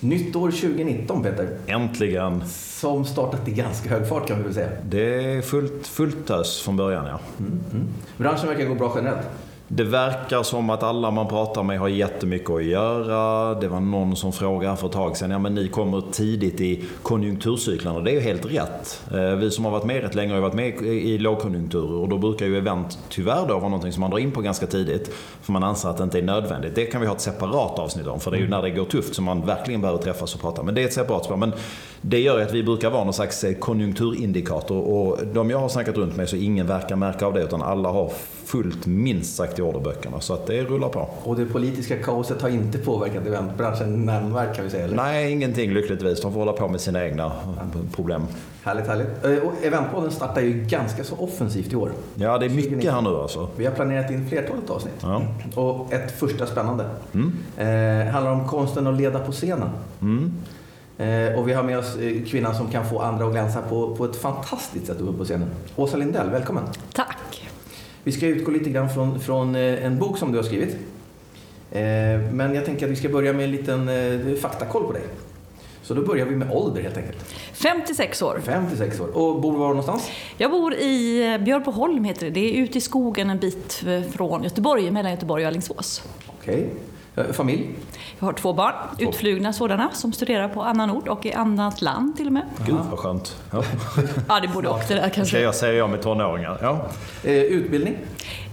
Nytt år 2019 Peter, Äntligen. som startat i ganska hög fart kan vi väl säga. Det är fullt, fullt ös från början, ja. Branschen verkar gå bra generellt. Det verkar som att alla man pratar med har jättemycket att göra. Det var någon som frågade för ett tag sedan, ja men ni kommer tidigt i konjunkturcyklarna. Det är ju helt rätt. Eh, Vi som har varit med rätt länge har varit med i lågkonjunkturer och då brukar ju event tyvärr då vara någonting som man drar in på ganska tidigt. För man anser att det inte är nödvändigt. Det kan vi ha ett separat avsnitt om, för det är ju när det går tufft som man verkligen behöver träffas och prata. Men det är ett separat spår. Men det gör att vi brukar vara någon slags eh, konjunkturindikator och de jag har snackat runt med så ingen verkar märka av det utan alla har fullt minst sagt i orderböckerna. Så att det rullar på. Och det politiska kaoset har inte påverkat eventbranschen nämnvärt kan vi säga. Eller? Nej, ingenting lyckligtvis. De får hålla på med sina egna problem. Härligt, härligt. Eh, Och eventpodden startar ju ganska så offensivt i år. Ja, det är mycket här nu alltså. Vi har planerat in flertalet avsnitt. Ja. Och ett första spännande. Eh, handlar om konsten att leda på scenen. Eh, och vi har med oss eh, kvinnan som kan få andra att glänsa på, på ett fantastiskt sätt uppe på scenen. Åsa Lindell, välkommen. Tack. Vi ska utgå lite grann från, från eh, en bok som du har skrivit. Eh, Men jag tänker att vi ska börja med en liten eh, faktakoll på dig. Så då börjar vi med ålder helt enkelt. 56 år. 56 år. Och bor var någonstans? Jag bor i Björboholm heter det. Det är ute i skogen en bit från Göteborg, mellan Göteborg och Alingsås. Okej. Eh, Familj? Jag har två barn, utflugna sådana, som studerar på annan ort och i annat land till och med. Gud vad skönt. Ja. Ja, det borde också det där Ska kanske. jag säga jag med tonåringar? Ja. Eh, Utbildning?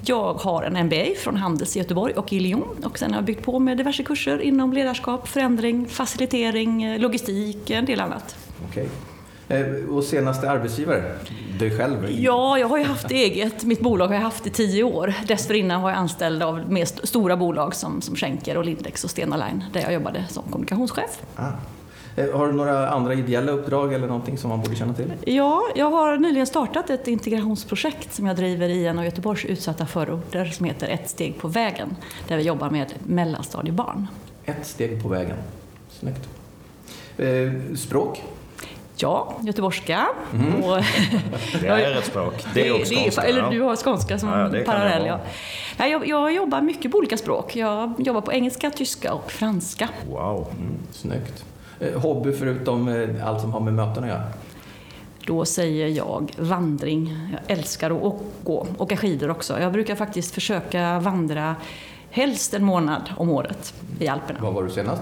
Jag har en MBA från Handels i Göteborg och i Lyon och sen har jag byggt på med diverse kurser inom ledarskap, förändring, facilitering, eh, logistik, en del annat. Okej. Eh, Och senaste arbetsgivare? Du själv? Ja, jag har ju haft eget. Mitt bolag har jag haft i tio år. Dessförinnan var jag anställd av mer st- stora bolag som, som Schenker och Lindex och Stena Line där jag jobbade som kommunikationschef. Ah. Eh, Har du några andra ideella uppdrag eller någonting som man borde känna till? Ja, jag har nyligen startat ett integrationsprojekt som jag driver i en av Göteborgs utsatta förorter som heter Ett steg på vägen. Där vi jobbar med mellanstadiebarn. Ett steg på vägen. Snyggt. Eh, Språk? Ja, göteborgska. Och, Det är ett språk. Det är också skånska, Eller ja. du har skånska som Ja, det parallell. jag Ja. Jag, jag jobbar mycket på olika språk. Jag jobbar på engelska, tyska och franska. Wow. Snyggt. Eh, Hobby förutom eh, allt som har med möten att göra? Då säger jag vandring. Jag älskar att gå, åka skidor också. Jag brukar faktiskt försöka vandra helst en månad om året i Alperna. Var var du senast?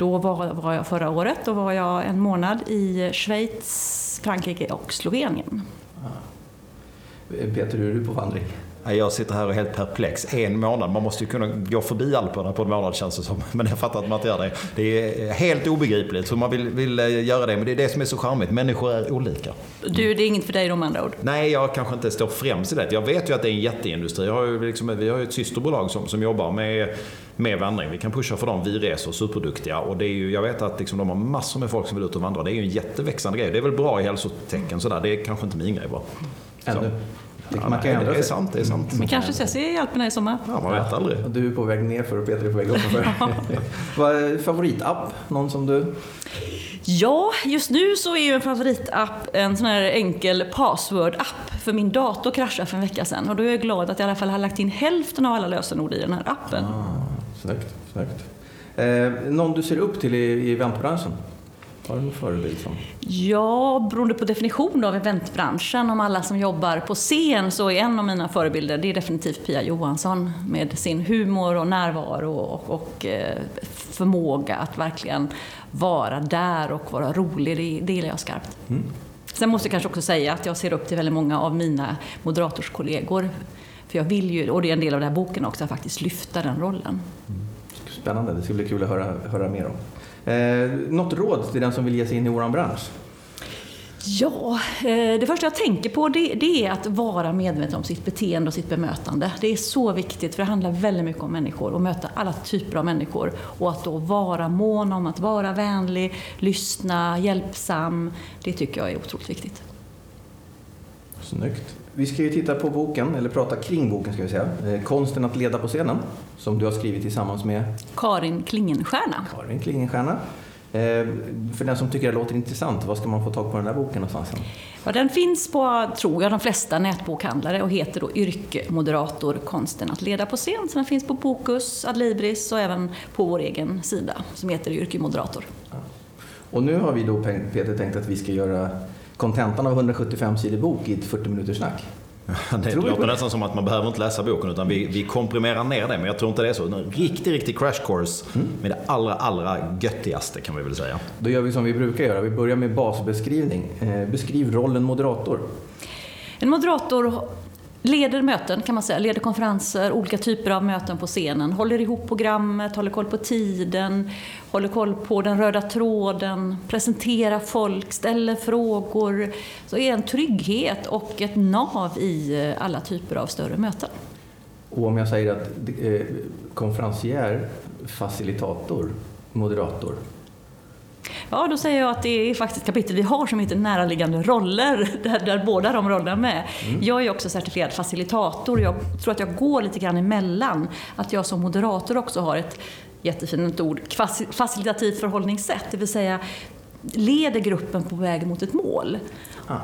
Då var, var jag förra året, då var jag en månad i Schweiz, Frankrike och Slovenien. Ah. Peter, hur är du på vandring? Jag sitter här och är helt perplex. En månad, man måste ju kunna gå förbi Alperna på en månad känns det som. Men jag fattar att man inte gör det. Det är helt obegripligt hur man vill, vill eh, göra det. Men det är det som är så charmigt. Människor är olika. Du, det är inget för dig med andra ord? Nej, jag kanske inte står främst i det. Jag vet ju att det är en jätteindustri. Jag har ju liksom, vi har ju ett systerbolag som, som jobbar med, med vandring. Vi kan pusha för dem. Vi reser superduktiga. Och det är ju, jag vet att liksom, de har massor med folk som vill ut och vandra. Det är ju en jätteväxande grej. Det är väl bra i hälsotecken sådär. Det är kanske inte min grej bara. Ännu? Ja, man kan nej, ändra det är sant, det är sant. Vi kanske ses i Alperna i sommar? Ja, man vet aldrig. Du är på väg ner för och Peter är på väg upp för. Vad är favoritapp? Någon som du... Ja, just nu så är ju en favoritapp en sån här enkel password-app. För min dator kraschade för en vecka sedan och då är jag glad att jag i alla fall har lagt in hälften av alla lösenord i den här appen. Snyggt, snyggt. Eh, någon du ser upp till i, i eventbranschen? Har du någon förebild som... Ja, beroende på definition av eventbranschen, om alla som jobbar på scen, så är en av mina förebilder det är definitivt Pia Johansson med sin humor och närvaro och, och eh, förmåga att verkligen vara där och vara rolig. Det, det gillar jag skarpt. Sen måste jag kanske också säga att jag ser upp till väldigt många av mina moderatorskollegor. För jag vill ju, och det är en del av den här boken också, att faktiskt lyfta den rollen. Spännande, det ska bli kul att höra, höra mer om. Eh, något råd till den som vill ge sig in i vår bransch? Ja, eh, det första jag tänker på det, det är att vara medveten om sitt beteende och sitt bemötande. Det är så viktigt för det handlar väldigt mycket om människor och möta alla typer av människor. Och att då vara mån om att vara vänlig, lyssna, hjälpsam. Det tycker jag är otroligt viktigt. Snyggt. Vi ska ju titta på boken, eller prata kring boken ska vi säga. Eh, Konsten att leda på scenen, som du har skrivit tillsammans med Karin Klingenstierna. Karin Klingenstierna. Eh, För den som tycker det låter intressant, var ska man få tag på den där boken någonstans? Ja, den finns på, tror jag, de flesta nätbokhandlare och heter då Yrke Moderator Konsten att leda på scen. Så den finns på Bokus, Adlibris och även på vår egen sida som heter Yrke Moderator. Och nu har vi då Peter tänkt att vi ska göra kontentan av 175 sidor bok i ett 40 minuters snack. Det Tror låter nästan som att man behöver inte läsa boken utan vi, vi komprimerar ner det. Men jag tror inte det är så. En riktig, riktig crash course med det allra, allra göttigaste kan vi väl säga. Då gör vi som vi brukar göra. Vi börjar med basbeskrivning. Eh, Beskriv rollen moderator. En moderator leder möten kan man säga, leder konferenser, olika typer av möten på scenen, håller ihop programmet, håller koll på tiden, håller koll på den röda tråden, presenterar folk, ställer frågor. Så är en trygghet och ett nav i eh, alla typer av större möten. Och om jag säger att eh, konferencier, facilitator, moderator. Ja, då säger jag att det är faktiskt ett kapitel vi har som heter näraliggande roller, där, där båda de rollerna är med. Jag är också certifierad facilitator. Jag tror att jag går lite grann emellan. Att jag som moderator också har ett jättefint ord, faci- facilitativt förhållningssätt. Det vill säga leder gruppen på väg mot ett mål. Ah.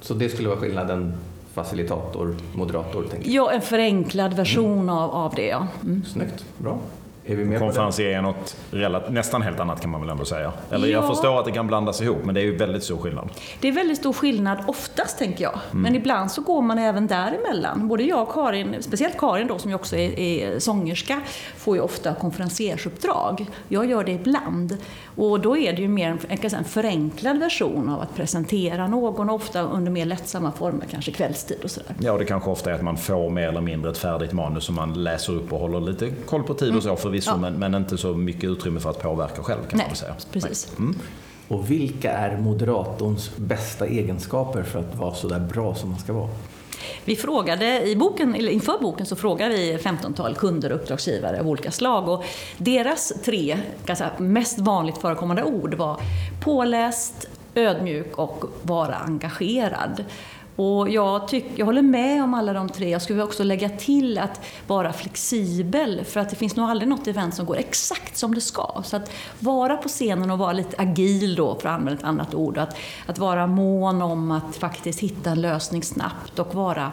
Så det skulle vara skillnaden facilitator, moderator, tänker Ja, en förenklad version av, av det. Ja. Mm. Snyggt, bra. Är vi med? Konferencier är något nästan helt annat kan man väl ändå säga. Eller jag Ja. förstår att det kan blandas ihop men det är ju väldigt stor skillnad. Det är väldigt stor skillnad oftast, tänker jag. Men ibland så går man även däremellan. Både jag och Karin, speciellt Karin då, som ju också är, är sångerska, får ju ofta konferenciersuppdrag. Jag gör det ibland. Och då är det ju mer en, jag en förenklad version av att presentera någon, ofta under mer lättsamma former, kanske kvällstid och sådär. Ja, och det kanske ofta är att man får mer eller mindre ett färdigt manus som man läser upp och håller lite koll på tid och så förvisso, Ja. men, men inte så mycket utrymme för att påverka själv kan man Nej, väl säga. precis. Och vilka är moderatorns bästa egenskaper för att vara så där bra som man ska vara? Vi frågade i boken, eller inför boken så frågade vi 15-tal kunder och uppdragsgivare av olika slag och deras tre säga, mest vanligt förekommande ord var påläst, ödmjuk och vara engagerad. Och jag, tyck, jag håller med om alla de tre. Jag skulle också lägga till att vara flexibel för att det finns nog aldrig något event som går exakt som det ska. Så att vara på scenen och vara lite agil då, för att använda ett annat ord. Att, att vara mån om att faktiskt hitta en lösning snabbt och vara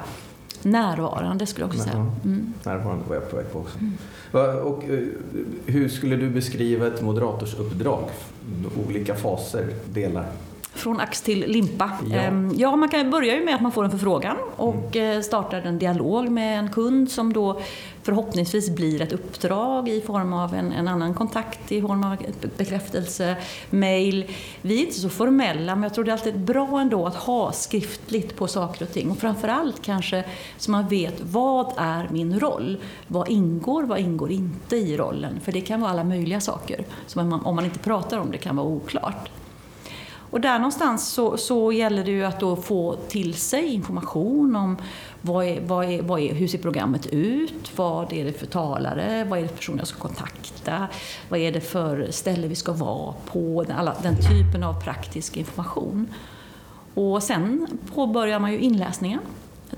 närvarande skulle jag också säga. Mm. Närvarande var jag på väg på också. Va- Och, eh, hur skulle du beskriva ett moderatorsuppdrag? Olika faser, delar. Från ax till limpa. Ja. Ehm, Ja, man kan börja ju med att man får en förfrågan och eh, startar en dialog med en kund som då förhoppningsvis blir ett uppdrag i form av en, en annan kontakt, i form av bekräftelse, mail. Vi är inte så formella, men jag tror det är alltid bra ändå att ha skriftligt på saker och ting. Och framförallt kanske så man vet vad är min roll? Vad ingår, vad ingår inte i rollen? För det kan vara alla möjliga saker som om man inte pratar om det kan vara oklart. Och där någonstans så, så gäller det ju att då få till sig information om vad är, vad är, vad är, hur ser programmet ut, vad är det för talare, vad är det för personer jag ska kontakta, vad är det för ställe vi ska vara på, alla, den typen av praktisk information. Och sen påbörjar man ju inläsningen.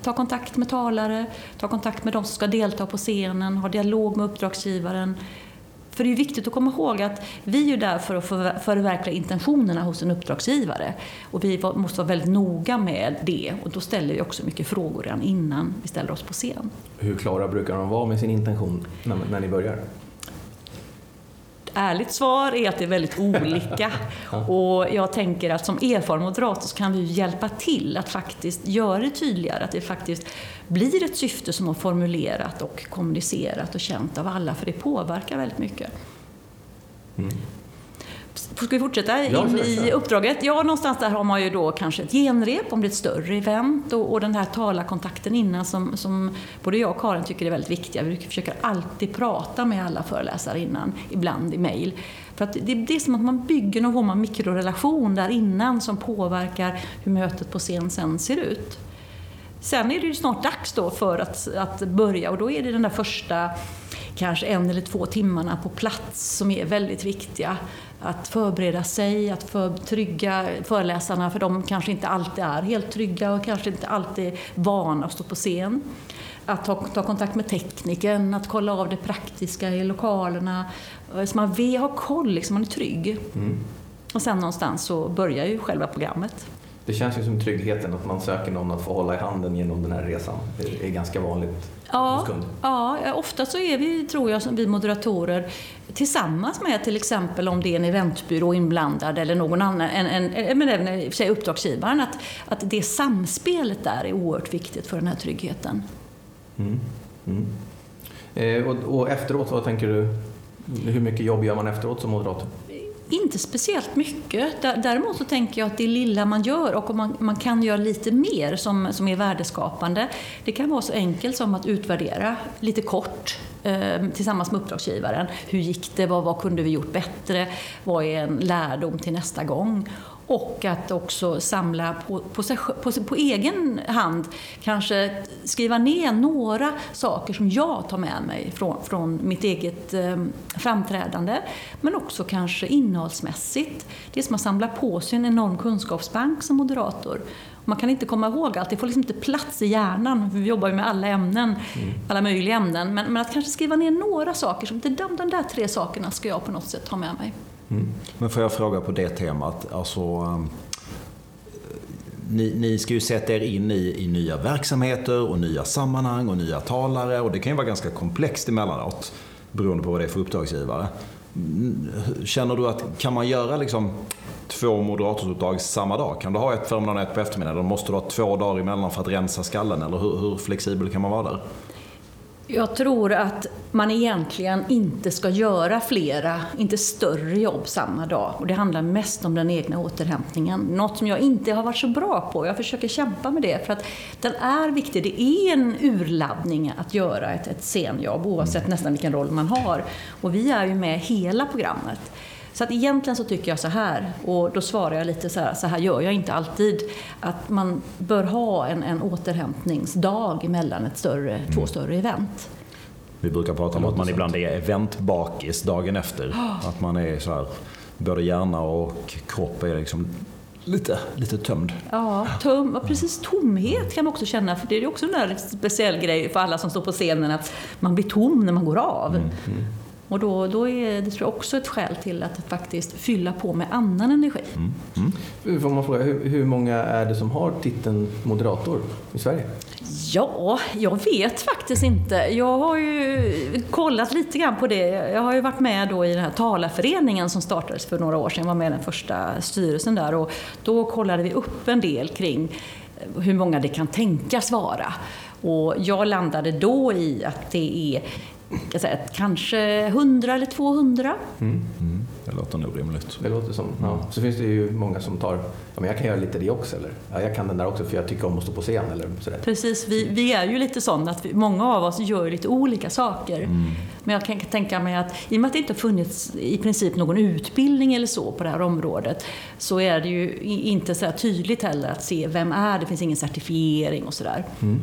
Ta kontakt med talare, ta kontakt med de som ska delta på scenen, ha dialog med uppdragsgivaren. För det är viktigt att komma ihåg att vi är ju där för att förverkliga intentionerna hos en uppdragsgivare. Och vi måste vara väldigt noga med det. Och då ställer vi också mycket frågor redan innan vi ställer oss på scen. Hur klara brukar de vara med sin intention när, när ni börjar? Ärligt svar är att det är väldigt olika. Och jag tänker att som erfaren moderator så kan vi hjälpa till att faktiskt göra det tydligare. Att det faktiskt blir ett syfte som har formulerat och kommunicerat och känt av alla. För det påverkar väldigt mycket. Ska vi fortsätta Ja, in i uppdraget? Ja, någonstans där har man ju då kanske ett genrep om det är ett större event och, och den här talarkontakten innan som, som både jag och Karin tycker är väldigt viktiga. Vi försöker alltid prata med alla föreläsare innan, ibland i mejl. För att det, det är som att man bygger någon form av mikrorelation där innan som påverkar hur mötet på scen sen ser ut. Sen är det ju snart dags då för att, att börja och då är det den där första kanske en eller två timmarna på plats som är väldigt viktiga. Att förbereda sig, att för, trygga föreläsarna för de kanske inte alltid är helt trygga och kanske inte alltid vana att stå på scen. Att ta, ta kontakt med tekniken, att kolla av det praktiska i lokalerna. Så man vill ha koll, liksom, man är trygg. Mm. Och sen någonstans så börjar ju själva programmet. Det känns ju som tryggheten, att man söker någon att få hålla i handen genom den här resan. Det är ganska vanligt ja, Ja, ofta så är vi, tror jag, vi moderatorer tillsammans med till exempel om det är en eventbyrå inblandad eller någon annan, en, en, men även sig uppdragsgivaren, att, att det samspelet där är oerhört viktigt för den här tryggheten. Mm. Mm. Eh, och, och efteråt, vad tänker du? Hur mycket jobb gör man efteråt som moderator? Inte speciellt mycket. Däremot så tänker jag att det lilla man gör och om man, man kan göra lite mer som, som är värdeskapande. Det kan vara så enkelt som att utvärdera lite kort eh, tillsammans med uppdragsgivaren. Hur gick det? Vad, vad kunde vi gjort bättre? Vad är en lärdom till nästa gång? Och att också samla på, på, sig, på, på, egen hand, kanske skriva ner några saker som jag tar med mig från, från mitt eget eh, framträdande. Men också kanske innehållsmässigt. Det är som att samla på sig en enorm kunskapsbank som moderator. Man kan inte komma ihåg allt, det får liksom inte plats i hjärnan. Vi jobbar ju med alla ämnen, mm. alla möjliga ämnen. Men, men, att kanske skriva ner några saker, som de, de där tre sakerna ska jag på något sätt ha med mig. Mm. Men får jag fråga på det temat, alltså, eh, ni, ni, ska ju sätta er in i, i nya verksamheter och nya sammanhang och nya talare och det kan ju vara ganska komplext emellanåt beroende på vad det är för uppdragsgivare. Mm, känner du att kan man göra liksom två moderatorsuppdrag samma dag? Kan du ha ett förmiddag och ett på eftermiddagen? Eller måste du ha två dagar emellan för att rensa skallen? Eller hur, hur flexibel kan man vara där? Jag tror att man egentligen inte ska göra flera, inte större jobb samma dag. Och det handlar mest om den egna återhämtningen. Något som jag inte har varit så bra på. Jag försöker kämpa med det för att den är viktig. Det är en urladdning att göra ett, ett scenjobb oavsett nästan vilken roll man har. Och vi är ju med hela programmet. Så att egentligen så tycker jag så här, och då svarar jag lite så här, så här gör jag inte alltid, att man bör ha en, en återhämtningsdag mellan ett större, mm. två större event. Vi brukar prata om att man ibland är eventbakis dagen efter. Oh. Att man är så här, både hjärna och kropp är liksom lite, lite tömd. Ja, töm, precis tomhet kan man också känna. För det är också en speciell grej för alla som står på scenen att man blir tom när man går av. Mm. Mm. Och då, då är det tror jag också ett skäl till att faktiskt fylla på med annan energi. Mm. Mm. Får man fråga, hur, hur, många är det som har titeln moderator i Sverige? Ja, jag vet faktiskt inte. Jag har ju kollat lite grann på det. Jag har ju varit med då i den här talarföreningen som startades för några år sedan. Jag var med i den första styrelsen där och då kollade vi upp en del kring hur många det kan tänkas vara. Och jag landade då i att det är jag säga, kanske 100 eller 200. Mm. Mm. Det låter nog rimligt. Det låter som, ja. Så finns det ju många som tar, ja, men jag kan göra lite det också eller ja, jag kan den där också för jag tycker om att stå på scen eller sådär. Precis, vi, vi är ju lite sådana att vi, många av oss gör lite olika saker. Mm. Men jag kan tänka mig att i och med att det inte har funnits i princip någon utbildning eller så på det här området så är det ju inte så tydligt heller att se vem är det, det finns ingen certifiering och sådär. Mm.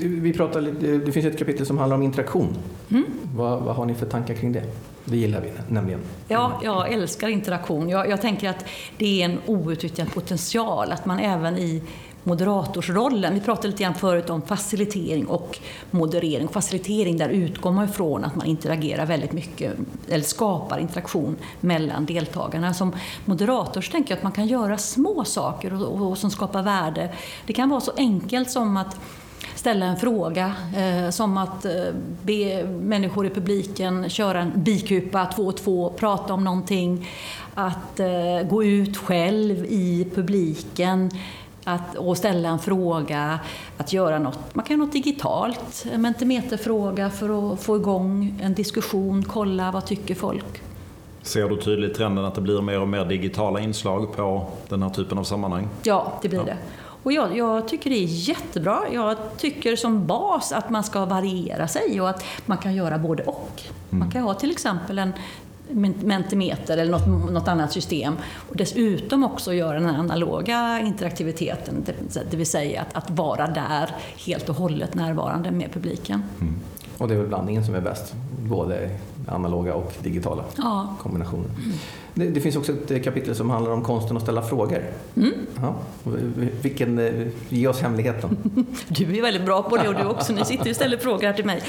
Vi pratar, det finns ett kapitel som handlar om interaktion. Mm. Vad, vad, har ni för tankar kring det? Det gillar vi nämligen. Ja, jag älskar interaktion. Jag, jag tänker att det är en outnyttjad potential. Att man även i moderatorsrollen. Vi pratade lite grann förut om facilitering och moderering. Facilitering, där utgår man ifrån att man interagerar väldigt mycket, eller skapar interaktion mellan deltagarna. Som moderator så tänker jag att man kan göra små saker och, och, och som skapar värde. Det kan vara så enkelt som att ställa en fråga. Eh, som att eh, be människor i publiken köra en bikupa två och två, prata om någonting. Att eh, gå ut själv i publiken att, och ställa en fråga, att göra något. Man kan göra något digitalt, en mentimeterfråga för att få igång en diskussion, kolla vad tycker folk. Ser du tydligt trenden att det blir mer och mer digitala inslag på den här typen av sammanhang? Ja, det blir ja. det. Och jag, jag, tycker det är jättebra. Jag tycker som bas att man ska variera sig och att man kan göra både och. Mm. Man kan ha till exempel en Mentimeter eller något, något annat system. Och dessutom också göra den analoga interaktiviteten, det vill säga att, att vara där helt och hållet närvarande med publiken. Mm. Och det är väl blandningen som är bäst, både analoga och digitala ja. kombinationer. Mm. Det, det, finns också ett kapitel som handlar om konsten att ställa frågor. Mm. Ja. Vilken, eh, ge oss hemligheten. Du är väldigt bra på det och du också. Ni sitter och ställer frågor här till mig.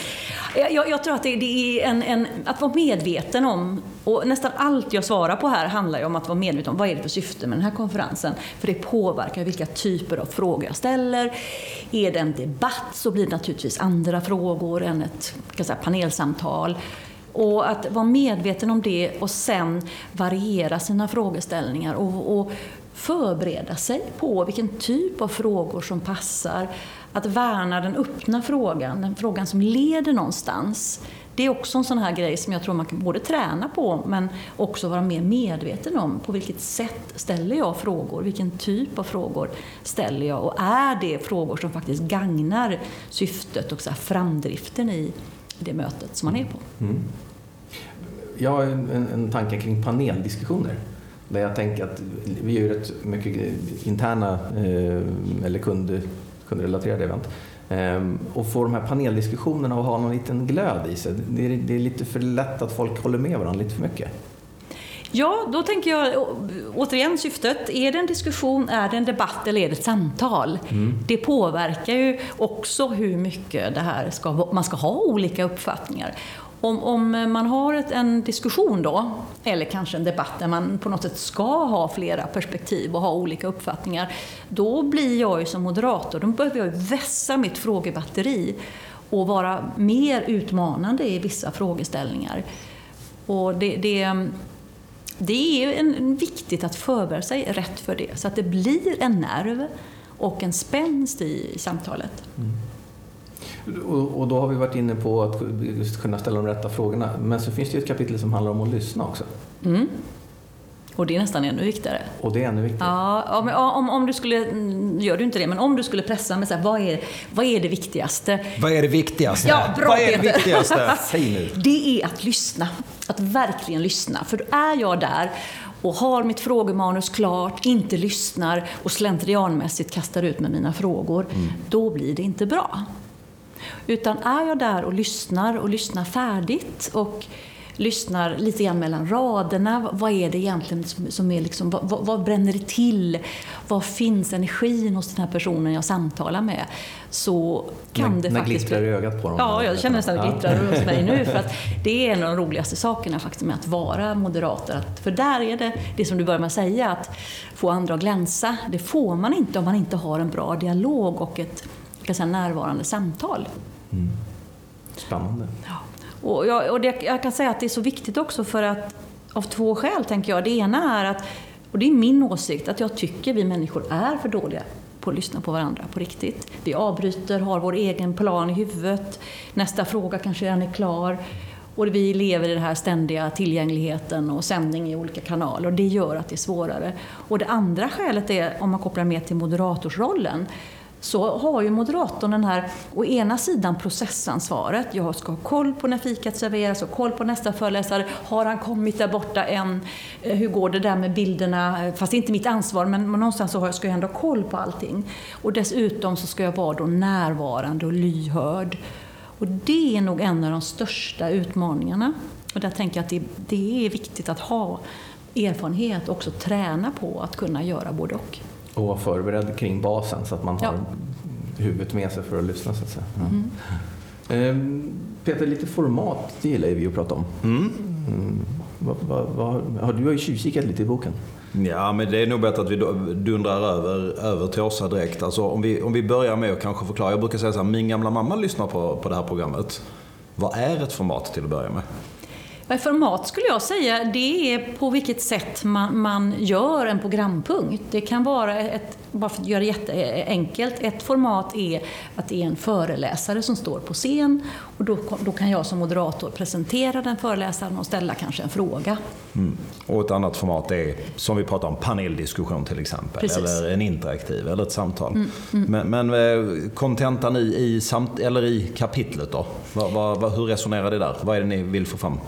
Jag, jag tror att det, det är en, en, att vara medveten om, och nästan allt jag svarar på här handlar ju om att vara medveten om vad är det för syfte med den här konferensen. För det påverkar vilka typer av frågor jag ställer. Är det en debatt så blir det naturligtvis andra frågor än ett kan säga, panelsamtal. Och att vara medveten om det och sen variera sina frågeställningar och, och förbereda sig på vilken typ av frågor som passar. Att värna den öppna frågan, den frågan som leder någonstans. Det är också en sån här grej som jag tror man kan både träna på men också vara mer medveten om. På vilket sätt ställer jag frågor? Vilken typ av frågor ställer jag? Och är det frågor som faktiskt gagnar syftet och så framdriften i det mötet som man är på. Mm. Jag har en, en tanke kring paneldiskussioner. Där jag tänker att vi gör rätt mycket interna eh, eller kund, kundrelaterade event. Ehm, och få de här paneldiskussionerna att ha någon liten glöd i sig. Det är, det är lite för lätt att folk håller med varandra lite för mycket. Ja, då tänker jag återigen syftet. Är det en diskussion, är det en debatt eller är det ett samtal? Mm. Det påverkar ju också hur mycket det här ska, man ska ha olika uppfattningar. Om, om man har ett, en diskussion då, eller kanske en debatt där man på något sätt ska ha flera perspektiv och ha olika uppfattningar, då blir jag ju som moderator, då behöver jag vässa mitt frågebatteri och vara mer utmanande i vissa frågeställningar. Och det, det det är en, viktigt att förbereda sig rätt för det, så att det blir en nerv och en spänst i samtalet. Mm. Och, och, då har vi varit inne på att kunna ställa de rätta frågorna. Men så finns det ju ett kapitel som handlar om att lyssna också. Mm. Och det är nästan ännu viktigare. Och det är ännu viktigare. Ja, om, om, om du skulle, mm, gör du inte det, men om du skulle pressa mig så här, vad är, vad är det viktigaste? Vad är det viktigaste? Ja, bra vad är det viktigaste? Säg nu. Det är att lyssna. Att verkligen lyssna. För då är jag där och har mitt frågemanus klart, inte lyssnar och slentrianmässigt kastar ut med mina frågor, mm. då blir det inte bra. Utan är jag där och lyssnar och lyssnar färdigt och lyssnar lite grann mellan raderna. Vad är det egentligen som är liksom, vad, vad bränner det till? Var finns energin hos den här personen jag samtalar med? Så kan när, det när faktiskt... glittrar i ögat på dem? Ja, jag känner nästan att det glittrar hos mig nu. För att det är en av de roligaste sakerna faktiskt med att vara moderator. Att, för där är det, det som du börjar med att säga, att få andra att glänsa. Det får man inte om man inte har en bra dialog och ett kan säga, närvarande samtal. Mm. Spännande. Ja. Och, jag, och det, jag kan säga att det är så viktigt också för att, av två skäl tänker jag. Det ena är att, och det är min åsikt, att jag tycker vi människor är för dåliga på att lyssna på varandra på riktigt. Vi avbryter, har vår egen plan i huvudet, nästa fråga kanske redan är klar. Och vi lever i den här ständiga tillgängligheten och sändning i olika kanaler och det gör att det är svårare. Och det andra skälet är, om man kopplar med till moderatorsrollen, så har ju moderatorn den här, å ena sidan processansvaret. Jag ska ha koll på när fikat serveras och koll på nästa föreläsare. Har han kommit där borta än? Eh, hur går det där med bilderna? Eh, fast det är inte mitt ansvar, men någonstans så ska jag ändå ha koll på allting. Och dessutom så ska jag vara då närvarande och lyhörd. Och det är nog en av de största utmaningarna. Och där tänker jag att det, det är viktigt att ha erfarenhet och också träna på att kunna göra både och och vara förberedd kring basen så att man har ja. huvudet med sig för att lyssna. Så att säga. Mm. Ehm, Peter, lite format det gillar vi att prata om. Mm. Mm. Va, va, va, du har ju tjuvkikat lite i boken. Ja, men det är nog bättre att vi dundrar över, över till Åsa direkt. Alltså, om, vi, om vi börjar med att kanske förklara. Jag brukar säga så här, min gamla mamma lyssnar på, på det här programmet. Vad är ett format till att börja med? Format skulle jag säga, det är på vilket sätt man, man gör en programpunkt. Det kan vara ett, bara för att göra det jätteenkelt, ett format är att det är en föreläsare som står på scen och då, då kan jag som moderator presentera den föreläsaren och ställa kanske en fråga. Mm. Och ett annat format är, som vi pratar om, paneldiskussion till exempel. Precis. Eller en interaktiv, eller ett samtal. Mm, mm. Men, men kontentan i, i, samt, eller i kapitlet då? Vad, vad, hur resonerar det där? Vad är det ni vill få fram?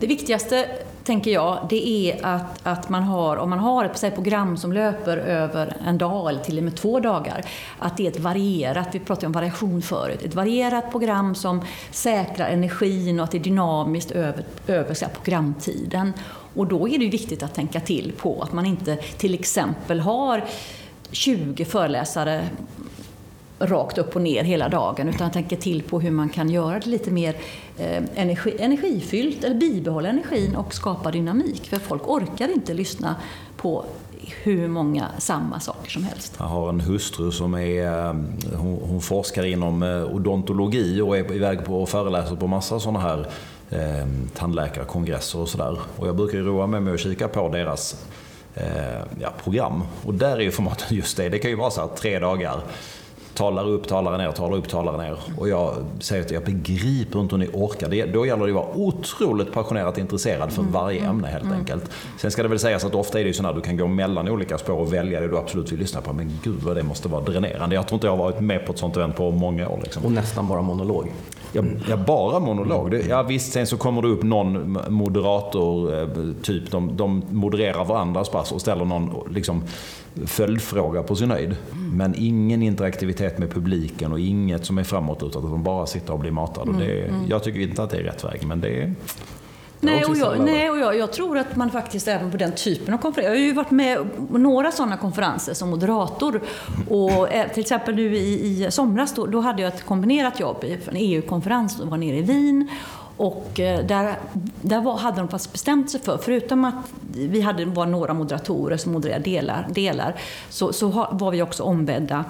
Det viktigaste tänker jag, det är att, att man har, om man har ett program som löper över en dag eller till och med två dagar, att det är ett varierat, vi pratade om variation förut, ett varierat program som säkrar energin och att det är dynamiskt över, över här, programtiden. Och då är det ju viktigt att tänka till på att man inte till exempel har 20 föreläsare rakt upp och ner hela dagen utan tänker till på hur man kan göra det lite mer Eh, energi, energifyllt eller bibehålla energin och skapa dynamik. För folk orkar inte lyssna på hur många samma saker som helst. Jag har en hustru som är, eh, hon, hon forskar inom eh, odontologi och är iväg på och föreläser på massa sådana här eh, tandläkarkongresser och sådär. Och jag brukar ju roa mig med att kika på deras eh, ja, program. Och där är ju formatet just det. Det kan ju vara så här tre dagar talar upp, talar ner, talar upp, talar ner. Och jag säger att jag begriper inte hur ni orkar. Det, då gäller det att vara otroligt passionerat intresserad för mm. varje ämne helt mm. enkelt. Sen ska det väl sägas att ofta är det ju så att du kan gå mellan olika spår och välja det du absolut vill lyssna på. Men gud vad det måste vara dränerande. Jag tror inte jag har varit med på ett sånt event på många år. Liksom. Och nästan bara monolog. Ja, ja, bara monolog. Ja, visst, sen så kommer det upp någon moderator, eh, typ de, de modererar varandras pass och ställer någon liksom, följdfråga på sin höjd. Men ingen interaktivitet med publiken och inget som är framåt utan att de bara sitter och blir matade. Mm, det, mm. Jag tycker inte att det är rätt väg, men det är Nej, och, jag, nej, och jag, jag, tror att man faktiskt även på den typen av konferenser, jag har ju varit med på några sådana konferenser som moderator. Och eh, till exempel nu i, i somras, då, då hade jag ett kombinerat jobb en EU-konferens, och var nere i Wien. Och eh, där, där var, hade de fast bestämt sig för, förutom att vi hade, var några moderatorer som modererade delar, delar så, så var vi också ombedda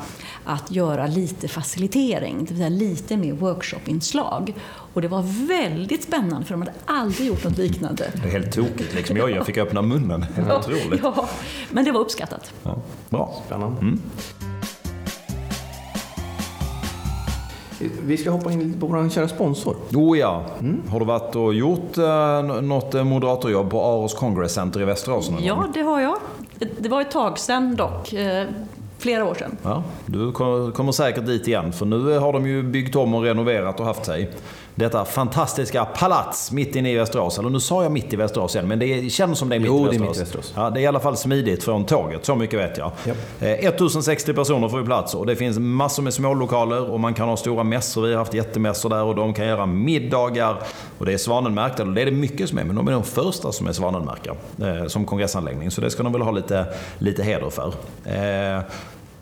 att göra lite facilitering, det vill säga lite mer workshopinslag. Och det var väldigt spännande för de hade aldrig gjort något liknande. Det är helt tokigt liksom. Jag, jag fick öppna munnen. Det ja, otroligt. Ja, men det var uppskattat. Ja, bra. Spännande. Mm. Vi ska hoppa in på vår kära sponsor. Oh ja. Mm. Har du varit och gjort eh, något eh, moderatorjobb på Aros Congress Center i Västerås? Ja, det har jag. Det var ett tag sedan dock. Eh, flera år sedan. Ja, du kommer säkert dit igen, för nu har de ju byggt om och renoverat och haft sig detta fantastiska palats mitt inne i Västerås. Eller nu sa jag mitt i Västerås igen, men det känns som det är mitt jo, i Västerås. Det är, Västerås. Ja, det är i alla fall smidigt från tåget, så mycket vet jag. Yep. 1060 personer får ju plats och det finns massor med smålokaler och man kan ha stora mässor. Vi har haft jättemässor där och de kan göra middagar. Och det är svanenmärkta, och det är det mycket som är, men de är de första som är svanenmärkta eh, som kongressanläggning. Så det ska de väl ha lite, lite heder för. Eh,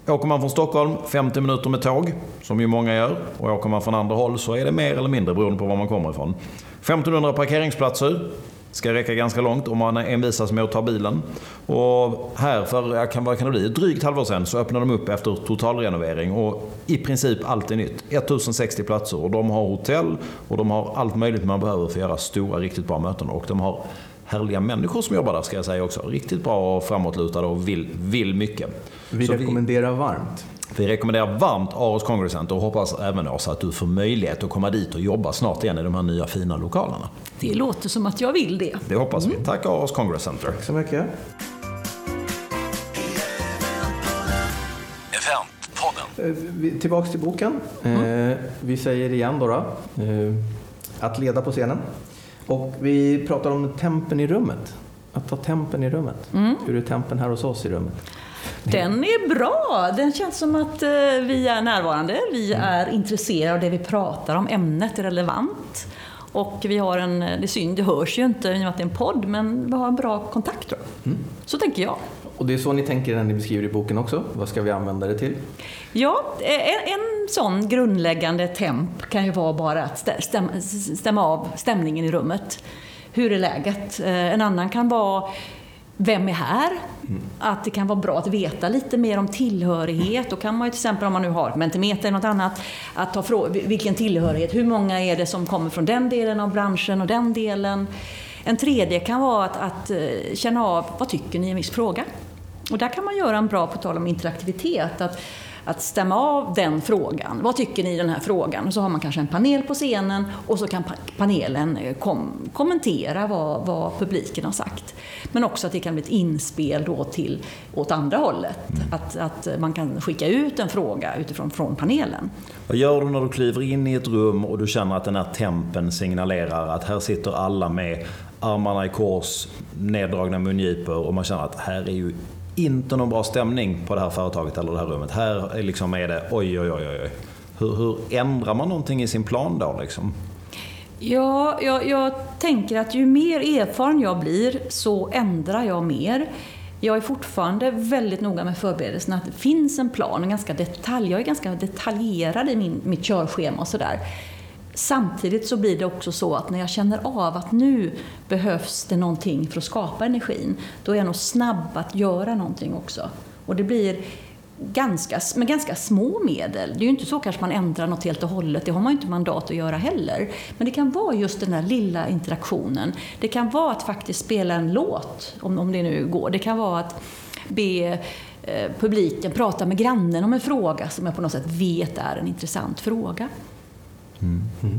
Åker man från Stockholm 50 minuter med tåg, som ju många gör. Och åker man från andra håll så är det mer eller mindre beroende på var man kommer ifrån. 1500 parkeringsplatser. Ska räcka ganska långt om man envisas med att ta bilen. Och här för, vad kan det bli, drygt halvår sedan så öppnade de upp efter totalrenovering och i princip allt är nytt. 1060 platser och de har hotell och de har allt möjligt man behöver för att göra stora, riktigt bra möten. Och de har härliga människor som jobbar där ska jag säga också. Riktigt bra och framåtlutade och vill, vill mycket. Vi Så rekommenderar vi, varmt. Vi rekommenderar varmt Aros Congress Center och hoppas även Åsa att du får möjlighet att komma dit och jobba snart igen i de här nya fina lokalerna. Det låter som att jag vill det. Det hoppas mm. vi. Tack Aros Congress Center. Tack så mycket. Eh, tillbaks till boken. Mm. Vi säger igen då, då eh, att leda på scenen. Och vi pratar om tempen i rummet. Att ta tempen i rummet. Mm. Hur är tempen här hos oss i rummet? Den är bra. Den känns som att eh, vi är närvarande. Vi mm. är intresserade av det vi pratar om. Ämnet är relevant. Och vi har en, det är synd, det hörs ju inte i och med att det är en podd, men vi har en bra kontakt tror jag. Mm. Så tänker jag. Och det är så ni tänker när ni beskriver i boken också? Vad ska vi använda det till? Ja, en, en sån grundläggande temp kan ju vara bara att stäm, stämma av stämningen i rummet. Hur är läget? Eh, en annan kan vara vem är här? Mm. Att det kan vara bra att veta lite mer om tillhörighet. Då kan man ju till exempel om man nu har Mentimeter eller något annat, att ta fråga, vilken tillhörighet, hur många är det som kommer från den delen av branschen och den delen? En tredje kan vara att, att eh, känna av, vad tycker ni i en viss fråga? Och där kan man göra en bra, på tal om interaktivitet, att, att stämma av den frågan. Vad tycker ni i den här frågan? Och så har man kanske en panel på scenen och så kan panelen eh, kom, kommentera vad, vad, publiken har sagt. Men också att det kan bli ett inspel då till, åt andra hållet. Mm. Att, att man kan skicka ut en fråga utifrån från panelen. Vad gör du när du kliver in i ett rum och du känner att den här tempen signalerar att här sitter alla med armarna i kors, neddragna mungipor och man känner att här är ju inte någon bra stämning på det här företaget eller det här rummet. Här är, liksom är det oj, oj, oj, oj. Hur, hur ändrar man någonting i sin plan då? Liksom? Ja, jag, jag tänker att ju mer erfaren jag blir så ändrar jag mer. Jag är fortfarande väldigt noga med förberedelserna, att det finns en plan, en ganska detalj. Jag är ganska detaljerad i min, mitt körschema och sådär. Samtidigt så blir det också så att när jag känner av att nu behövs det någonting för att skapa energin, då är jag nog snabb att göra någonting också. Och det blir ganska, med ganska små medel. Det är ju inte så kanske man ändrar något helt och hållet, det har man ju inte mandat att göra heller. Men det kan vara just den där lilla interaktionen. Det kan vara att faktiskt spela en låt, om, om det nu går. Det kan vara att be eh, publiken prata med grannen om en fråga som jag på något sätt vet är en intressant fråga. Mm. Mm.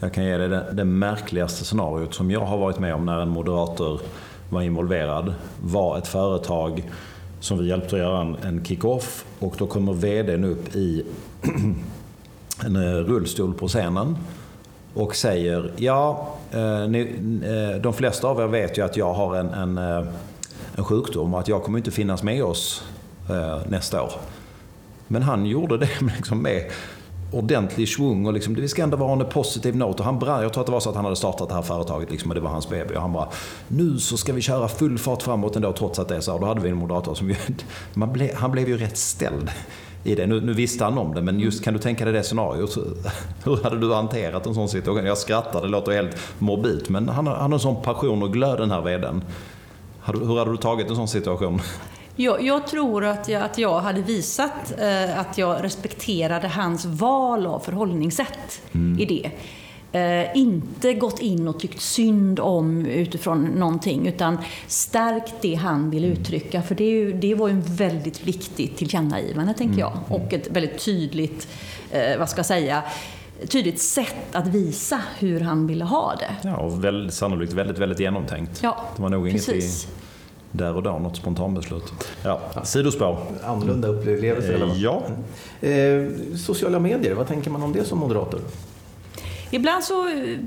Jag kan ge dig det, det märkligaste scenariot som jag har varit med om när en moderator var involverad var ett företag som vi hjälpte att göra en, en kick-off och då kommer VDn upp i en eh, rullstol på scenen och säger ja, eh, ni, eh, de flesta av er vet ju att jag har en, en, eh, en sjukdom och att jag kommer inte finnas med oss eh, nästa år. Men han gjorde det liksom med ordentlig svung och liksom, det ska ändå vara en positiv not. Och han brann, jag tror att det var så att han hade startat det här företaget liksom, och det var hans baby. Och han bara, nu så ska vi köra full fart framåt ändå trots att det är så här. Då hade vi en moderator som ju, man ble, han blev ju rätt ställd i det. Nu, nu, visste han om det, men just kan du tänka dig det scenariot? Hur hade du hanterat en sån situation? Jag skrattar, det låter helt morbid, men han, han har en sån passion och glöd den här vdn. Hur hade du tagit en sån situation? Jag, jag, tror att jag, att jag hade visat eh, att jag respekterade hans val av förhållningssätt mm. i det. Eh, inte gått in och tyckt synd om utifrån någonting, utan stärkt det han vill mm. uttrycka. För det, ju, det var ju en väldigt viktigt tillkännagivande, tänker mm. jag. Och ett väldigt tydligt, eh, vad ska jag säga, tydligt sätt att visa hur han ville ha det. Ja, och väldigt, sannolikt väldigt, väldigt genomtänkt. Ja, det var nog inget i där och då, något spontanbeslut. Ja, sidospår. Annorlunda upplevelser eller vad? Ja. Eh, sociala medier, vad tänker man om det som moderator? Ibland så eh,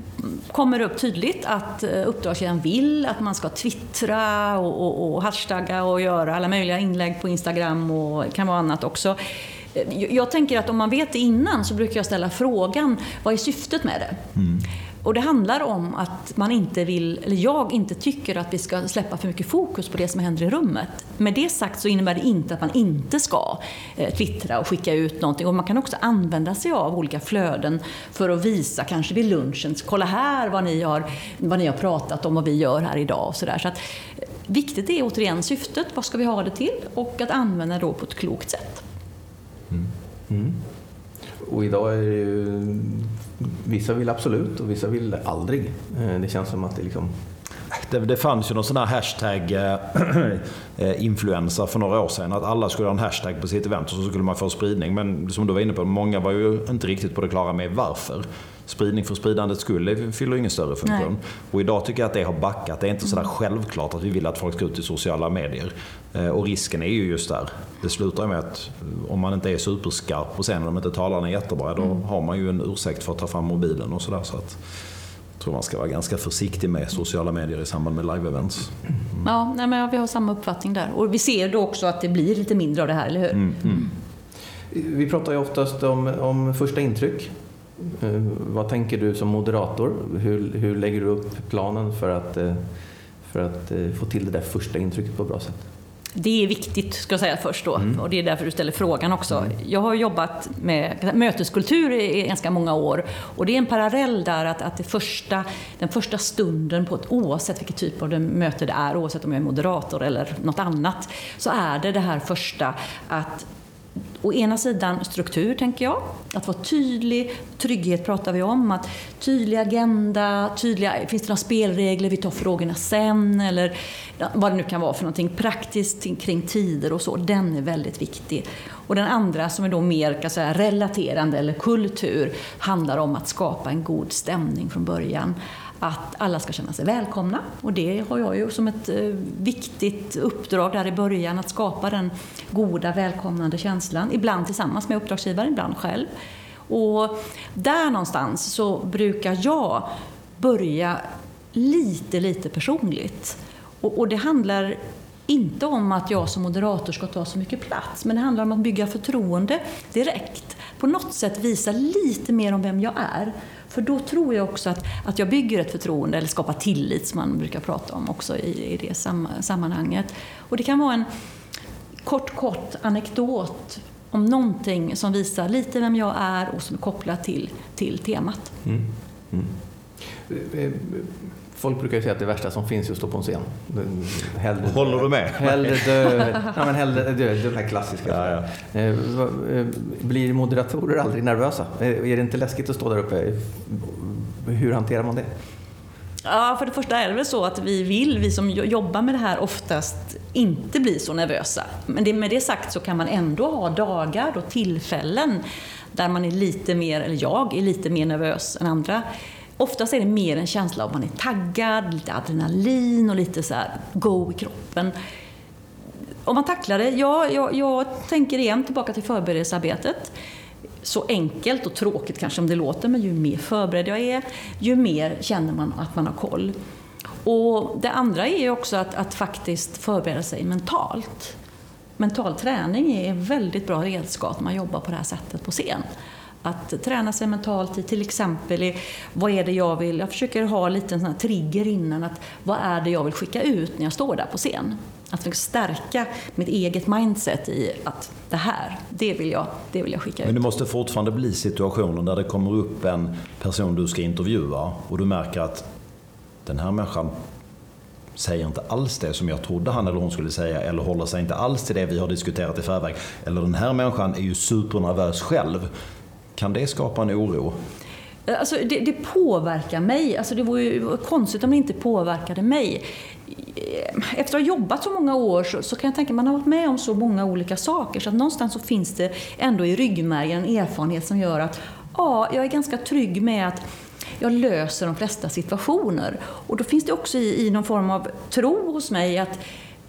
kommer det upp tydligt att eh, uppdragsgivaren vill att man ska twittra och, och, och hashtagga och göra alla möjliga inlägg på Instagram och kan vara annat också. Jag tänker att om man vet det innan så brukar jag ställa frågan, vad är syftet med det? Mm. Och det handlar om att man inte vill, eller jag inte tycker att vi ska släppa för mycket fokus på det som händer i rummet. Med det sagt så innebär det inte att man inte ska eh, twittra och skicka ut någonting. Och man kan också använda sig av olika flöden för att visa, kanske vid lunchen, kolla här vad ni har, vad ni har pratat om och vi gör här idag. Och så där. Så att, eh, viktigt är återigen syftet, vad ska vi ha det till? Och att använda det på ett klokt sätt. Mm. Mm. Och idag är det ju, vissa vill absolut och vissa vill aldrig. Eh, det känns som att det liksom det, det fanns ju någon sån här hashtag eh, eh influensa för några år sedan. Att alla skulle ha en hashtag på sitt event och så skulle man få spridning. Men som du var inne på, många var ju inte riktigt på det klara med varför spridning för spridandets skull det fyller ingen större funktion. Nej. Och idag tycker jag att det har backat. Det är inte sådär mm. självklart att vi vill att folk ska ut i sociala medier. Eh, och risken är ju just där. Det slutar med att eh, om man inte är superskarp på scenen, om inte talarna är jättebra, då mm. har man ju en ursäkt för att ta fram mobilen och sådär. Så att, jag tror man ska vara ganska försiktig med sociala medier i samband med live-events. Mm. Ja, nej, men vi har samma uppfattning där. Och vi ser då också att det blir lite mindre av det här, eller hur? Mm, mm. Vi pratar ju oftast om, om första intryck. Eh, vad tänker du som moderator? Hur, hur lägger du upp planen för att, eh, för att eh, få till det där första intrycket på ett bra sätt? Det är viktigt, ska jag säga först då, mm. och det är därför du ställer frågan också. Mm. Jag har jobbat med möteskultur i ganska många år och det är en parallell där att, att det första, den första stunden på ett, oavsett vilken typ av möte det är, oavsett om jag är moderator eller något annat, så är det det här första att å ena sidan struktur, tänker jag. Att vara tydlig. Trygghet pratar vi om. Att tydlig agenda, tydliga, finns det några spelregler, vi tar frågorna sen. Eller vad det nu kan vara för någonting. Praktiskt kring tider och så. Den är väldigt viktig. Och den andra, som är då mer kan säga, relaterande eller kultur, handlar om att skapa en god stämning från början att alla ska känna sig välkomna. Och det har jag ju som ett eh, viktigt uppdrag där i början, att skapa den goda, välkomnande känslan. Ibland tillsammans med uppdragsgivaren, ibland själv. Och där någonstans så brukar jag börja lite, lite personligt. Och, och det handlar inte om att jag som moderator ska ta så mycket plats, men det handlar om att bygga förtroende direkt. På något sätt visa lite mer om vem jag är. För då tror jag också att, att jag bygger ett förtroende, eller skapar tillit som man brukar prata om också i, i det sam, sammanhanget. Och det kan vara en kort, kort anekdot om någonting som visar lite vem jag är och som är kopplat till, till temat. Mm. Mm. Eh, eh, Folk brukar ju säga att det värsta som finns är att stå på en scen. Hellre, Håller du med? Hellre dö, ja, men hellre dö, det här klassiska. Ja, ja. Eh, eh, blir moderatorer aldrig nervösa? Eh, är det inte läskigt att stå där uppe? Hur hanterar man det? Ja, för det första är det väl så att vi vill, vi som jobbar med det här, oftast inte bli så nervösa. Men det, med det sagt så kan man ändå ha dagar och tillfällen där man är lite mer, eller jag är lite mer nervös än andra. Oftast är det mer en känsla av att man är taggad, lite adrenalin och lite så här go i kroppen. Om man tacklar det, ja, jag, jag tänker igen tillbaka till förberedelsearbetet. Så enkelt och tråkigt kanske om det låter, men ju mer förberedd jag är, ju mer känner man att man har koll. Och det andra är ju också att, att faktiskt förbereda sig mentalt. Mental träning är ett väldigt bra redskap när man jobbar på det här sättet på scen att träna sig mentalt i till exempel i, vad är det jag vill, jag försöker ha lite en sån trigger innan, att vad är det jag vill skicka ut när jag står där på scen? Att stärka mitt eget mindset i att det här, det vill jag, det vill jag skicka ut. Men det måste fortfarande bli situationer där det kommer upp en person du ska intervjua och du märker att den här människan säger inte alls det som jag trodde han eller hon skulle säga eller håller sig inte alls till det vi har diskuterat i förväg. Eller den här människan är ju supernervös själv. Kan det skapa en oro? Eh, alltså, det, det, påverkar mig. Alltså, det vore ju konstigt om det inte påverkade mig. Eh, efter att ha jobbat så många år så, så kan jag tänka att man har varit med om så många olika saker så att någonstans så finns det ändå i ryggmärgen en erfarenhet som gör att ja, jag är ganska trygg med att jag löser de flesta situationer. Och då finns det också i, i någon form av tro hos mig att,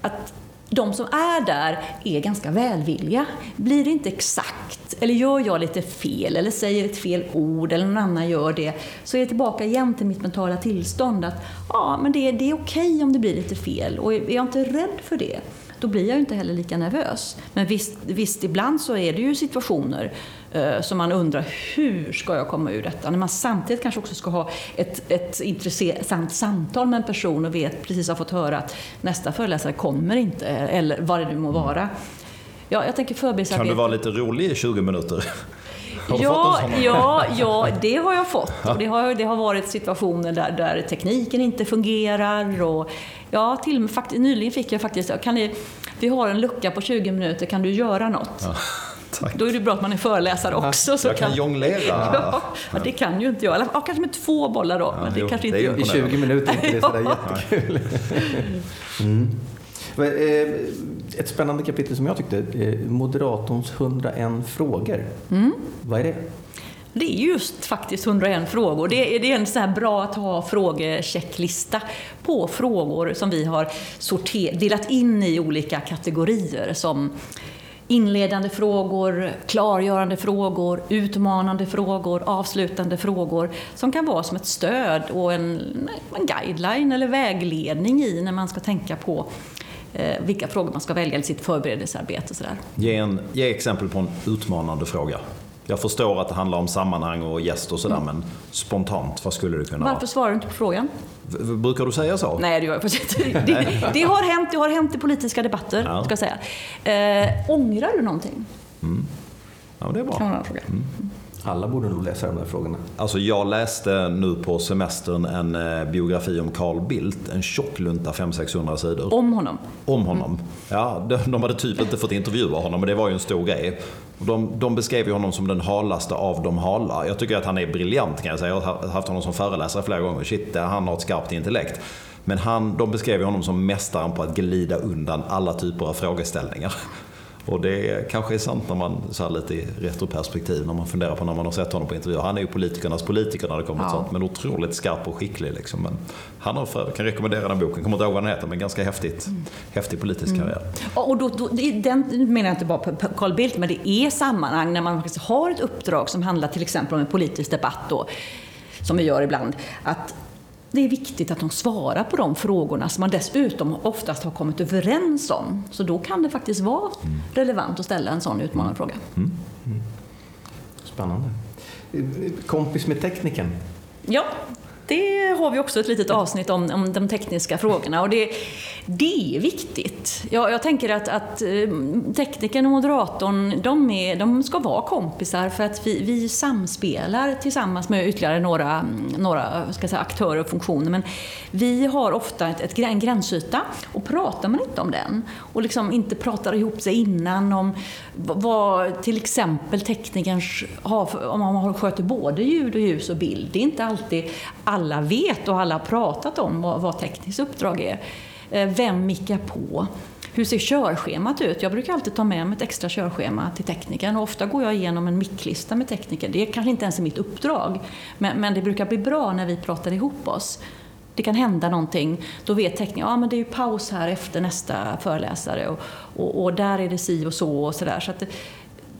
att de som är där är ganska välvilliga. Blir det inte exakt, eller gör jag lite fel, eller säger ett fel ord, eller någon annan gör det, så är jag tillbaka igen till mitt mentala tillstånd. Att ja, men det, det är okej okay om det blir lite fel, och är jag inte rädd för det, då blir jag inte heller lika nervös. Men visst, visst ibland så är det ju situationer eh, som man undrar, hur ska jag komma ur detta? När man samtidigt kanske också ska ha ett, ett intressant samtal med en person och vet, precis har fått höra att nästa föreläsare kommer inte, eller vad det nu må vara. Ja, jag tänker Kan du vara lite rolig i 20 minuter? Ja, ja, ja, det har jag fått. Och det, har, det har varit situationer där, där tekniken inte fungerar. Och, ja, till fakt, nyligen fick jag faktiskt, kan ni, vi har en lucka på 20 minuter, kan du göra något? Ja. Tack. Då är det bra att man är föreläsare också. Så jag kan, kan jonglera. Ja, ja, det kan ju inte jag. Ja, kanske med två bollar då. Ja, men det jo, kanske inte det I 20 minuter är inte det sådär jättekul. Mm. Eh, ett spännande kapitel som jag tyckte, eh, Moderatorns 101 frågor. Mm. Vad är det? Det är just faktiskt 101 frågor. Det är, det är en så här bra att ha frågechecklista på frågor som vi har sorter, delat in i olika kategorier som inledande frågor, klargörande frågor, utmanande frågor, avslutande frågor som kan vara som ett stöd och en, en guideline eller vägledning i när man ska tänka på eh, vilka frågor man ska välja i sitt förberedelsearbete. Sådär. Ge, en, ge exempel på en utmanande fråga. Jag förstår att det handlar om sammanhang och gäst och sådär, mm. men spontant, vad skulle det kunna vara? Varför svarar du inte på frågan? V brukar du säga så? Nej, det gör jag faktiskt inte. Det, det, har hänt, det har hänt i politiska debatter, ja. ska jag säga. Eh, ångrar du någonting? Mm. Ja, det är bra. Mm. Alla borde nog läsa de där frågorna. Alltså jag läste nu på semestern en eh, biografi om Carl Bildt. En tjock lunta, 500-600 sidor. Om honom? Om honom. Mm. Ja, de, de hade typ inte fått intervjua honom, men det var ju en stor grej. De, de beskrev ju honom som den halaste av de hala. Jag tycker att han är briljant kan jag säga. Jag har haft honom som föreläsare flera gånger. Shit, han har ett skarpt intellekt. Men han, de beskrev honom som mästaren på att glida undan alla typer av frågeställningar. Och det kanske är sant när man, så här lite i retroperspektiv, när man funderar på när man har sett honom på intervjuer. Han är ju politikernas politiker när det kommer ja. till sånt, men otroligt skarp och skicklig. Liksom. Men han har för, kan rekommendera den boken, kommer inte ihåg vad den heter, men ganska häftigt, mm. häftig politisk mm. karriär. Och då, då, den menar jag inte bara på Carl Bildt, men det är sammanhang när man faktiskt har ett uppdrag som handlar till exempel om en politisk debatt då, som vi gör ibland. Att det är viktigt att de svarar på de frågorna som man dessutom oftast har kommit överens om. Så då kan det faktiskt vara relevant att ställa en sån utmanande fråga. Spännande. Kompis med tekniken. Ja, det har vi också ett litet avsnitt om, om de tekniska frågorna och det, det är viktigt. Jag, jag tänker att, att eh, teknikern och moderatorn, de, är, de ska vara kompisar för att vi, vi samspelar tillsammans med ytterligare några, några ska säga, aktörer och funktioner. Men vi har ofta ett, ett, en gränsyta och pratar man inte om den och liksom inte pratar ihop sig innan om vad till exempel teknikerns har, för- om man sköter både ljud och ljus och bild. Det är inte alltid alla vet och alla har pratat om vad, vad tekniskt uppdrag är. Eh, vem mickar på? Hur ser körschemat ut? Jag brukar alltid ta med mig ett extra körschema till teknikern och ofta går jag igenom en micklista med tekniker. Det är kanske inte ens är mitt uppdrag, men, men det brukar bli bra när vi pratar ihop oss. Det kan hända någonting, då vet teknikern ja, men det är ju paus här efter nästa föreläsare och, och, och där är det si och så och sådär. Så att det,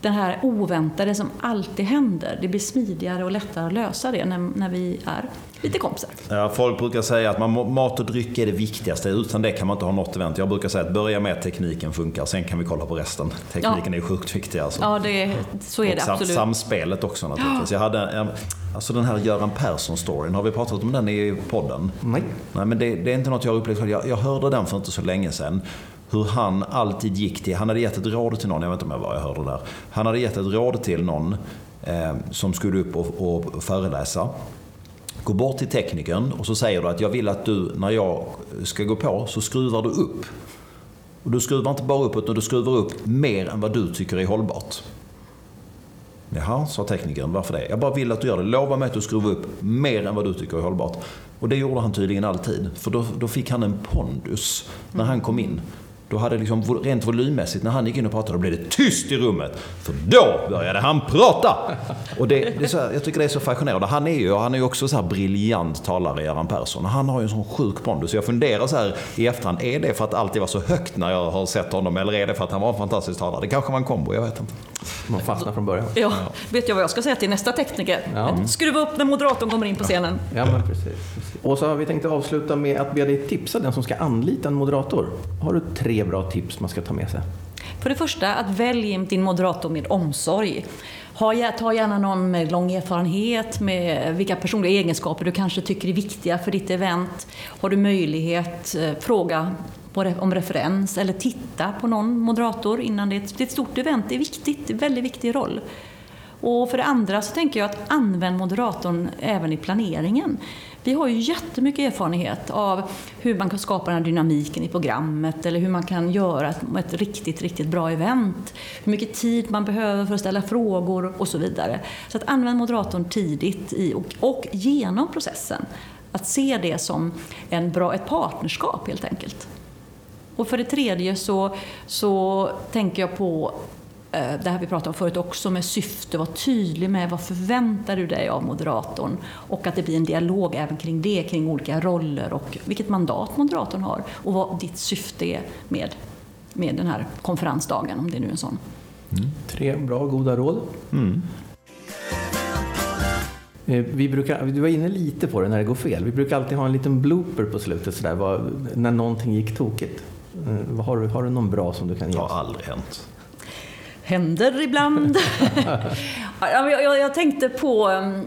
det här oväntade som alltid händer, det blir smidigare och lättare att lösa det när, när vi är lite kompisar. Ja, folk brukar säga att man, mat och dryck är det viktigaste. Utan det kan man inte ha något event. Jag brukar säga att börja med att tekniken funkar, sen kan vi kolla på resten. Tekniken är ju sjukt viktig alltså. Ja, det, så är Och det sam- absolut. Samspelet också naturligtvis. Jag hade, alltså den här Göran Persson-storyn, har vi pratat om den i podden? Nej. Nej, men det, det är inte något jag har upplevt själv. Jag, jag hörde den för inte så länge sedan. Hur han alltid gick till, han hade gett ett råd till någon, jag vet inte om jag var, jag hörde det där. Han hade gett ett råd till någon eh, som skulle upp och, och föreläsa. Gå bort till teknikern och så säger du att jag vill att du, när jag ska gå på, så skruvar du upp. Och du skruvar inte bara upp, utan du skruvar upp mer än vad du tycker är hållbart. Jaha, sa teknikern. Varför det? Jag bara vill att du gör det. Lova mig att du skruvar upp mer än vad du tycker är hållbart. Och det gjorde han tydligen alltid. För då, då fick han en pondus när han kom in. Då hade liksom, rent volymmässigt, när han gick in och pratade, då blev det tyst i rummet. För då började han prata! Och det, det är så här, jag tycker det är så fascinerande. Han är ju, han är ju också så här briljant talare, Göran Persson. Han har ju en sån sjuk pondus. Så jag funderar så här i efterhand, är det för att allt var så högt när jag har sett honom? Eller är det för att han var en fantastisk talare? Det kanske var en kombo, jag vet inte. Man fastnar från början. Ja, vet jag vad jag ska säga till nästa tekniker? Ja. Skruva upp när moderatorn kommer in på scenen. Ja, men precis. precis. Och så har vi tänkt avsluta med att be dig tipsa den som ska anlita en moderator. Har du tre bra tips man ska ta med sig? För det första, att välj din moderator med omsorg. Ta gärna någon med lång erfarenhet, med vilka personliga egenskaper du kanske tycker är viktiga för ditt event. Har du möjlighet, eh, fråga om referens eller titta på någon moderator innan det är ett stort event. Det är viktigt, det är en väldigt viktig roll. Och för det andra så tänker jag att använd moderatorn även i planeringen. Vi har ju jättemycket erfarenhet av hur man kan skapa den här dynamiken i programmet eller hur man kan göra ett, ett riktigt, riktigt bra event. Hur mycket tid man behöver för att ställa frågor och så vidare. Så att använd moderatorn tidigt i och, och genom processen. Att se det som en bra, ett partnerskap helt enkelt. Och för det tredje så, så tänker jag på det här vi pratade om förut också med syfte, var tydlig med vad förväntar du dig av moderatorn och att det blir en dialog även kring det, kring olika roller och vilket mandat moderatorn har och vad ditt syfte är med, med den här konferensdagen, om det nu är en sån. Tre bra, goda råd. Eh, Vi brukar, du var inne lite på det när det går fel. Vi brukar alltid ha en liten blooper på slutet sådär, vad, när någonting gick tokigt. Eh, vad Har du, har du någon bra som du kan Det ge har oss? aldrig hänt. Händer ibland. Ja, jag, jag, jag tänkte på... ehm,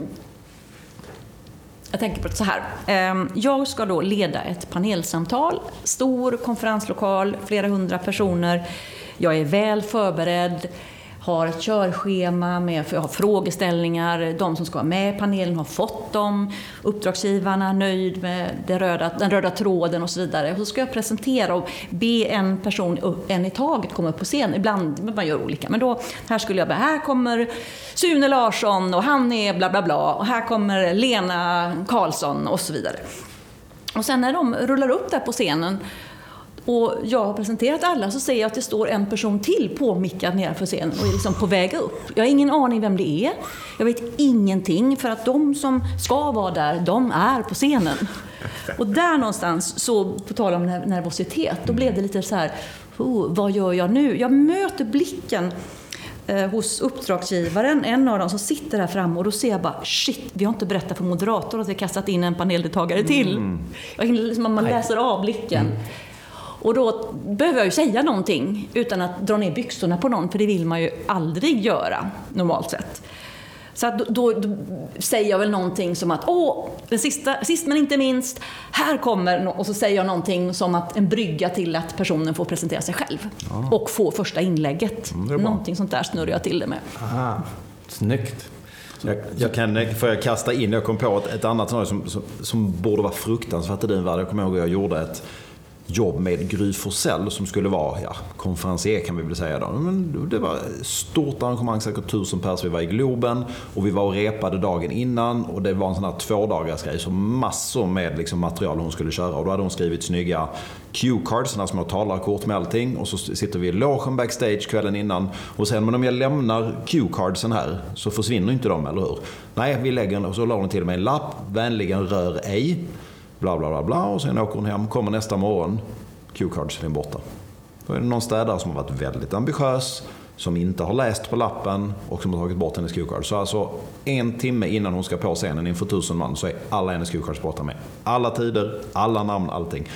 Jag tänker på det så här. Ehm, Jag ska då leda ett panelsamtal. Stor konferenslokal, flera hundra personer. Jag är väl förberedd. Har ett körschema med har frågeställningar. De som ska vara med i panelen har fått dem. Uppdragsgivarna är nöjd med röda, den röda tråden och så vidare. Och så ska jag presentera och be en person, upp- en i taget, komma upp på scen. Ibland man gör olika. Men då, här skulle jag bara, här kommer Sune Larsson och han är bla bla bla. Och här kommer Lena Karlsson och så vidare. Och sen när de rullar upp där på scenen och jag har presenterat alla så ser jag att det står en person till påmickad nedanför scenen och är liksom på väg upp. Jag har ingen aning vem det är. Jag vet ingenting för att de som ska vara där, de är på scenen. Och där någonstans, så på tal om ner- nervositet, då blev det lite så här, oh, vad gör jag nu? Jag möter blicken eh, hos uppdragsgivaren, en av dem som sitter här framme och då ser jag bara shit, vi har inte berättat för moderatorn att vi har kastat in en paneldeltagare till. Mm. Jag hinner liksom, man läser av blicken. Och då behöver jag ju säga någonting utan att dra ner byxorna på någon, för det vill man ju aldrig göra normalt sett. Så att då, då, då säger jag väl någonting som att, åh, den sista, sist men inte minst, här kommer, nå-" och så säger jag någonting som att en brygga till att personen får presentera sig själv. Och få första inlägget. Mm, någonting sånt där snurrar jag till det med. Aha. Snyggt. Jag, jag kan, får jag kasta in, jag kom på ett, ett annat scenario som, som, som borde vara fruktansvärt i din värld. Jag kommer ihåg att jag gjorde ett jobb med Gry Forssell som skulle vara ja, konferencier kan vi väl säga. Då. Men det var ett stort arrangemang, säkert tusen pers. Vi var i Globen och vi var och repade dagen innan och det var en sån här tvådagarsgrej. Så massor med liksom, material hon skulle köra och då hade hon skrivit snygga cue-cards, sådana små talarkort med allting. Och så sitter vi i logen backstage kvällen innan och sen men om jag lämnar cue-cardsen här så försvinner inte de, eller hur? Nej, vi lägger den och så la hon till mig en lapp, vänligen rör ej bla bla bla bla och sen åker hon hem, kommer nästa morgon, Q-cardsen är borta. Då är det någon städare som har varit väldigt ambitiös, som inte har läst på lappen och som har tagit bort hennes Q-card. Så alltså en timme innan hon ska på scenen inför tusen man så är alla hennes Q-cards borta med. Alla tider, alla namn, allting.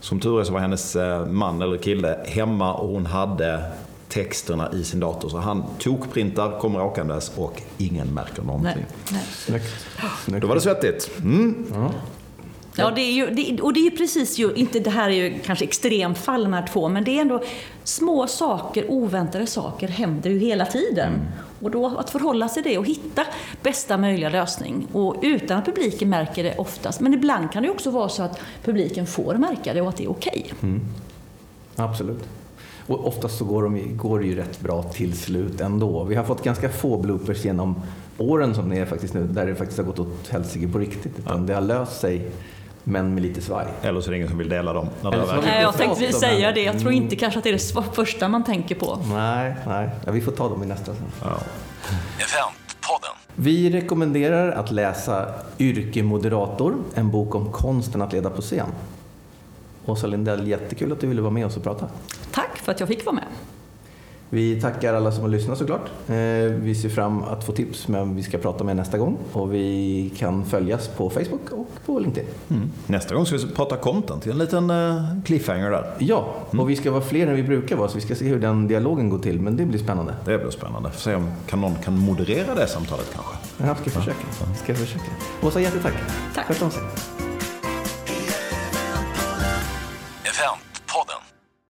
Som tur är så var hennes eh, man eller kille hemma och hon hade texterna i sin dator. Så han tokprintar, kommer åkandes och ingen märker någonting. Nej, nej. Snyggt. Snyggt. Då var det svettigt. Mm. Ja, det är ju, det, och det är ju precis ju, inte det här är ju kanske extremfall de här två, men det är ändå små saker, oväntade saker händer ju hela tiden. Och då att förhålla sig till det och hitta bästa möjliga lösning. Och utan att publiken märker det oftast. Men ibland kan det också vara så att publiken får märka det och att det är okej. Absolut. Och oftast så går, de, går det ju rätt bra till slut ändå. Vi har fått ganska få bloopers genom åren som det är faktiskt nu, där det faktiskt har gått åt helsike på riktigt. Utan det har löst sig, men med lite svaj. Eller så är det ingen som vill dela dem. När det Nej, jag tänkte säga det. Jag tror inte kanske att det är det första man tänker på. Nej, nej. Ja, vi får ta dem i nästa sen. Ja. Eventpodden. Vi rekommenderar att läsa Yrkemoderator, en bok om konsten att leda på scen. Åsa Lindell, jättekul att du ville vara med oss och prata. Tack för att jag fick vara med. Vi tackar alla som har lyssnat såklart. Eh, Vi ser fram att få tips med vem vi ska prata med nästa gång. Och vi kan följas på Facebook och på LinkedIn. Mm. Nästa gång ska vi prata content. En liten uh, cliffhanger där. Ja, och vi ska vara fler än vi brukar vara så vi ska se hur den dialogen går till. Men det blir spännande. Det blir spännande. Får se om kan någon kan moderera det samtalet kanske. Jag ska försöka. Ska försöka. Åsa, jättetack. Tack. Sköt om sig.